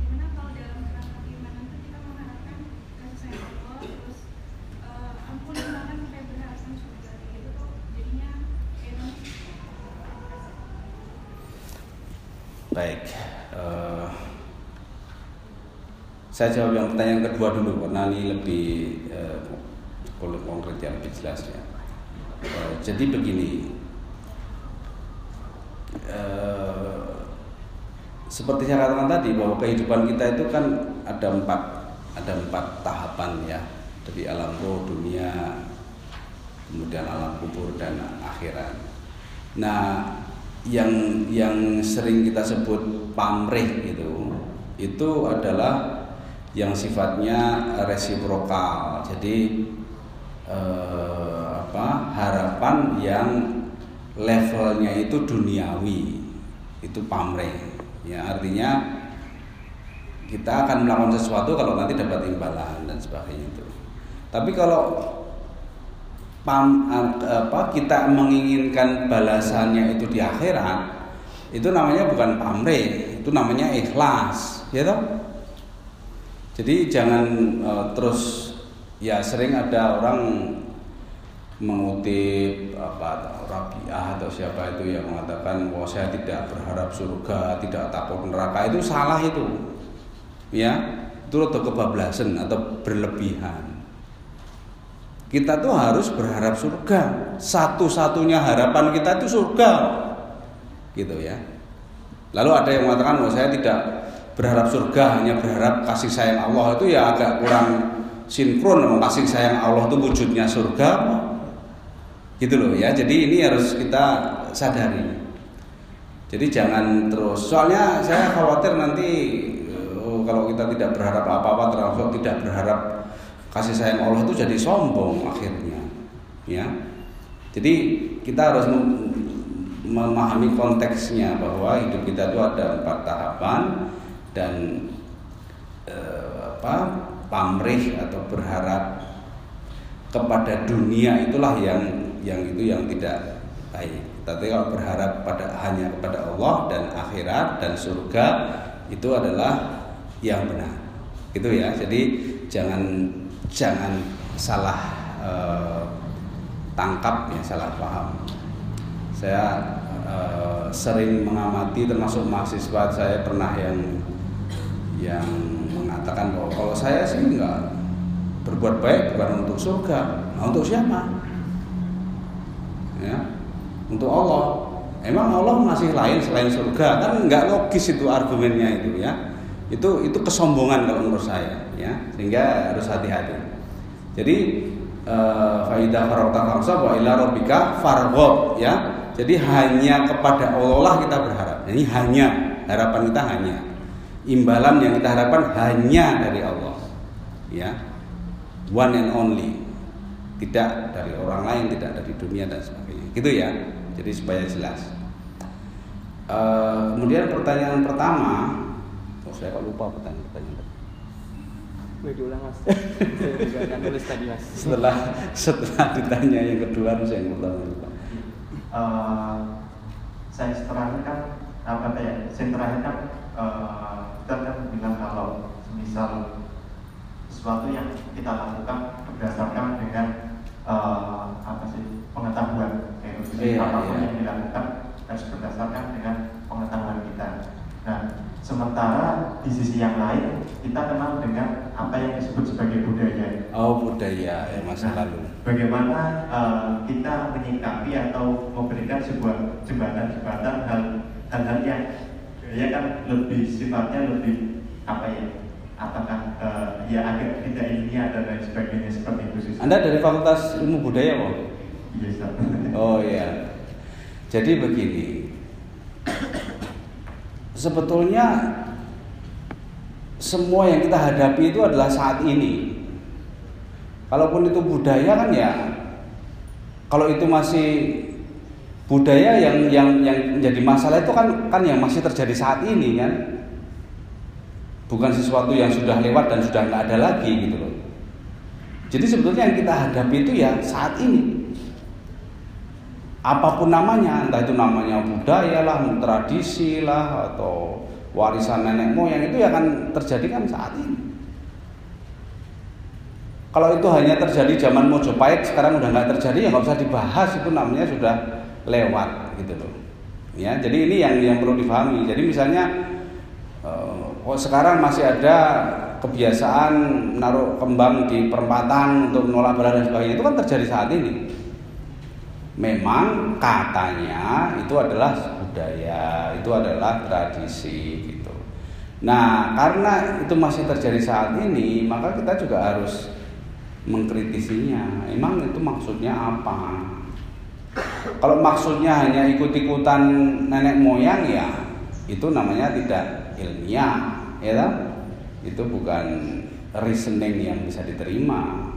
Di mana kalau dalam kerangka keimanan itu kita mengharapkan kasih sayang Allah, terus uh, ampun bahkan sampai berharapkan surga gitu tuh jadinya kayak Baik. eh, saya jawab yang pertanyaan kedua dulu karena ini lebih eh, konkret ya lebih jelas ya. Eh, jadi begini. Eh, seperti saya katakan tadi bahwa kehidupan kita itu kan ada empat ada empat tahapan ya dari alam roh dunia kemudian alam kubur dan akhirat. Nah, yang yang sering kita sebut pamrih itu itu adalah yang sifatnya resiprokal. Jadi eh, apa harapan yang levelnya itu duniawi itu pamrih. Ya artinya kita akan melakukan sesuatu kalau nanti dapat imbalan dan sebagainya itu. Tapi kalau pam, apa kita menginginkan balasannya itu di akhirat itu namanya bukan pamrih itu namanya ikhlas ya toh jadi jangan uh, terus ya sering ada orang mengutip apa Rabi'ah atau siapa itu yang mengatakan bahwa saya tidak berharap surga, tidak takut neraka itu salah itu. Ya, itu atau kebablasan atau berlebihan. Kita tuh harus berharap surga. Satu-satunya harapan kita itu surga. Gitu ya. Lalu ada yang mengatakan bahwa saya tidak berharap surga, hanya berharap kasih sayang Allah itu ya agak kurang sinkron. Kasih sayang Allah itu wujudnya surga gitu loh ya. Jadi ini harus kita sadari. Jadi jangan terus soalnya saya khawatir nanti oh, kalau kita tidak berharap apa-apa termasuk tidak berharap kasih sayang Allah itu jadi sombong akhirnya ya. Jadi kita harus memahami konteksnya bahwa hidup kita itu ada empat tahapan dan eh, apa pamrih atau berharap kepada dunia itulah yang yang itu yang tidak baik. Tapi kalau berharap pada hanya kepada Allah dan akhirat dan surga itu adalah yang benar. Gitu ya. Jadi jangan jangan salah eh, tangkap ya, salah paham. Saya eh, sering mengamati termasuk mahasiswa saya pernah yang yang mengatakan bahwa kalau saya sih enggak berbuat baik bukan untuk surga, nah, untuk siapa? Ya, untuk Allah. Emang Allah masih lain selain surga kan nggak logis itu argumennya itu ya. Itu itu kesombongan kalau menurut saya ya sehingga harus hati-hati. Jadi eh, faidah farota kamsa wa ila rabbika farghab ya. Jadi hanya kepada Allah lah kita berharap. Ini hanya harapan kita hanya imbalan yang kita harapkan hanya dari Allah. Ya. One and only. Tidak dari orang lain tidak dari dunia dan sebagainya. Gitu ya. Jadi supaya jelas. Uh, kemudian pertanyaan pertama. Oh saya kok lupa pertanyaan pertanyaan. Gue diulang mas. Saya juga akan nulis tadi mas. Setelah setelah ditanya yang kedua saya yang pertama lupa uh, saya terakhir kan apa ya saya terakhir kan uh, kita kan bilang kalau misal sesuatu yang kita lakukan berdasarkan dengan uh, apa sih pengetahuan kayak gitu Iya, apa pun iya. yang dilakukan harus berdasarkan dengan pengetahuan kita. Nah, sementara di sisi yang lain kita kenal dengan apa yang disebut sebagai budaya. oh budaya ya masa Nah, lalu Bagaimana uh, kita menyikapi atau memberikan sebuah jembatan-jembatan hal hal-hal yang ya kan lebih sifatnya lebih apa ya? Apakah uh, ya agak tidak ilmiah dan lain sebagainya seperti itu sih. anda dari fakultas ilmu budaya kok Iya, Ustaz. Oh iya. Jadi begini. Sebetulnya semua yang kita hadapi itu adalah saat ini. Kalaupun itu budaya kan ya kalau itu masih budaya yang yang yang jadi masalah itu kan kan yang masih terjadi saat ini kan. Bukan sesuatu yang sudah lewat dan sudah nggak ada lagi gitu loh. Jadi sebetulnya yang kita hadapi itu ya saat ini apa pun namanya, entah itu namanya budaya lah, tradisi lah, atau warisan nenek moyang itu ya akan terjadi kan saat ini. Kalau itu hanya terjadi zaman Mojopahit, sekarang udah nggak terjadi ya nggak usah dibahas itu namanya sudah lewat gitu loh. Ya, jadi ini yang yang perlu dipahami. Jadi misalnya eh, oh sekarang masih ada kebiasaan menaruh kembang di perempatan untuk menolak bala dan sebagainya itu kan terjadi saat ini memang katanya itu adalah budaya, itu adalah tradisi gitu. Nah, karena itu masih terjadi saat ini, maka kita juga harus mengkritisinya. Emang itu maksudnya apa? Kalau maksudnya hanya ikut-ikutan nenek moyang ya, itu namanya tidak ilmiah, ya kan? Itu bukan reasoning yang bisa diterima.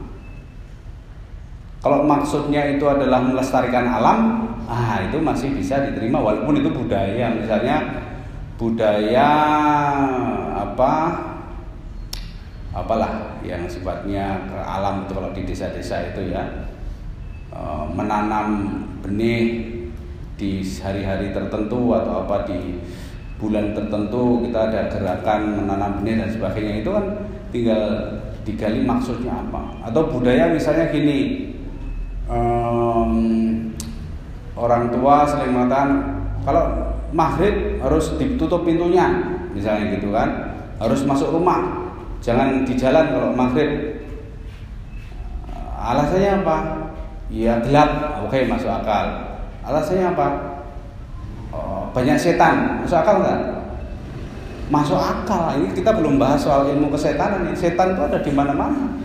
Kalau maksudnya itu adalah melestarikan alam, ah itu masih bisa diterima walaupun itu budaya. Misalnya budaya apa apalah yang sifatnya ke alam itu kalau di desa-desa itu ya e, menanam benih di hari-hari tertentu atau apa di bulan tertentu kita ada gerakan menanam benih dan sebagainya. Itu kan tinggal digali maksudnya apa. Atau budaya misalnya gini em, orang tua sering mengatakan kalau maghrib harus ditutup pintunya misalnya gitu kan. Harus masuk rumah jangan di jalan kalau maghrib. Alasannya apa ya gelap. Oke masuk akal. Alasannya apa? Oh, banyak setan. Masuk akal nggak? Masuk akal. Ini kita belum bahas soal ilmu kesetanan setan itu ada di mana-mana.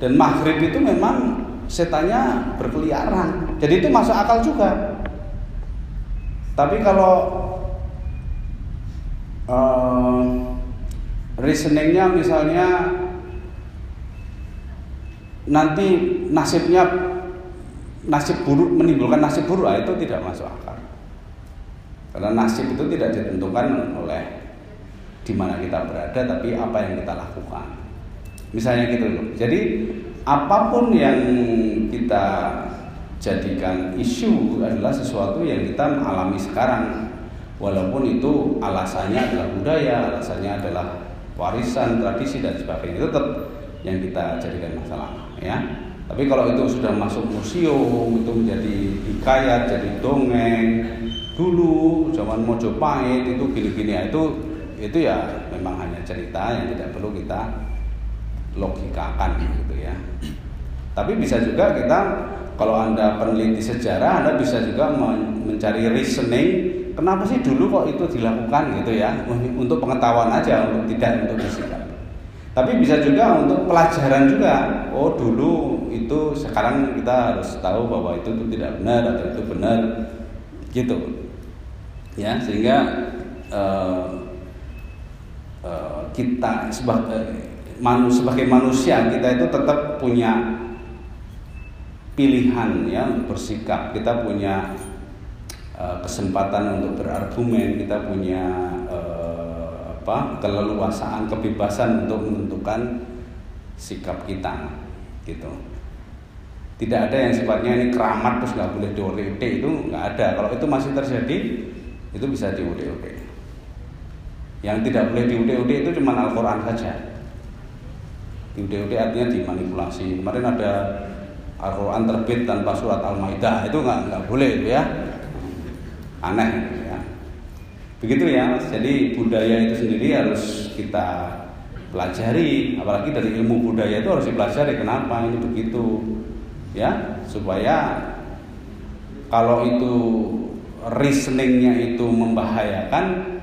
Dan maghrib itu memang setannya berkeliaran. Jadi itu masuk akal juga. Tapi kalau uh, reasoningnya misalnya nanti nasibnya nasib buruk menimbulkan nasib buruk ah, itu tidak masuk akal. Karena nasib itu tidak ditentukan oleh di mana kita berada, tapi apa yang kita lakukan. Misalnya gitu loh. Jadi apa pun yang kita jadikan isu adalah sesuatu yang kita alami sekarang walaupun itu alasannya adalah budaya alasannya adalah warisan tradisi dan sebagainya itu tetap yang kita jadikan masalah ya tapi kalau itu sudah masuk museum itu menjadi hikayat jadi dongeng dulu zaman Mojopahit itu gini-gini ya, itu itu ya memang hanya cerita yang tidak perlu kita logikakan gitu ya. Tapi bisa juga kita kalau Anda peneliti sejarah Anda bisa juga mencari reasoning kenapa sih dulu kok itu dilakukan gitu ya untuk pengetahuan aja untuk tidak untuk bersikap. Tapi bisa juga untuk pelajaran juga. Oh dulu itu sekarang kita harus tahu bahwa itu, itu tidak benar atau itu benar gitu. Ya sehingga uh, uh, kita sebagai manu, sebagai manusia kita itu tetap punya pilihan ya bersikap kita punya uh, kesempatan untuk berargumen kita punya apa keleluasaan kebebasan untuk menentukan sikap kita gitu tidak ada yang sifatnya ini keramat terus nggak boleh diode itu nggak ada kalau itu masih terjadi itu bisa diode yang tidak boleh diode itu cuma Al-Quran saja UD-UD artinya dimanipulasi. Kemarin ada Al-Quran terbit tanpa surat Al-Maidah itu nggak nggak boleh itu ya. Aneh. Begitu ya. Jadi budaya itu sendiri harus kita pelajari, apalagi dari ilmu budaya itu harus dipelajari kenapa ini begitu. Ya, supaya kalau itu reasoningnya itu membahayakan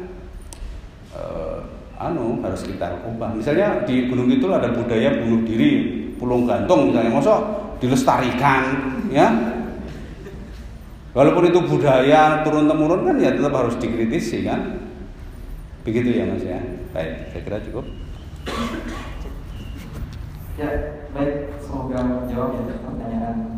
anu harus kita ubah. Misalnya di Gunung Kidul ada budaya bunuh diri, pulung gantung misalnya, mosok dilestarikan, ya. Walaupun itu budaya turun temurun kan ya tetap harus dikritisi kan. Begitu ya Mas ya. Baik, saya kira cukup. Ya, baik. Semoga menjawab ya pertanyaan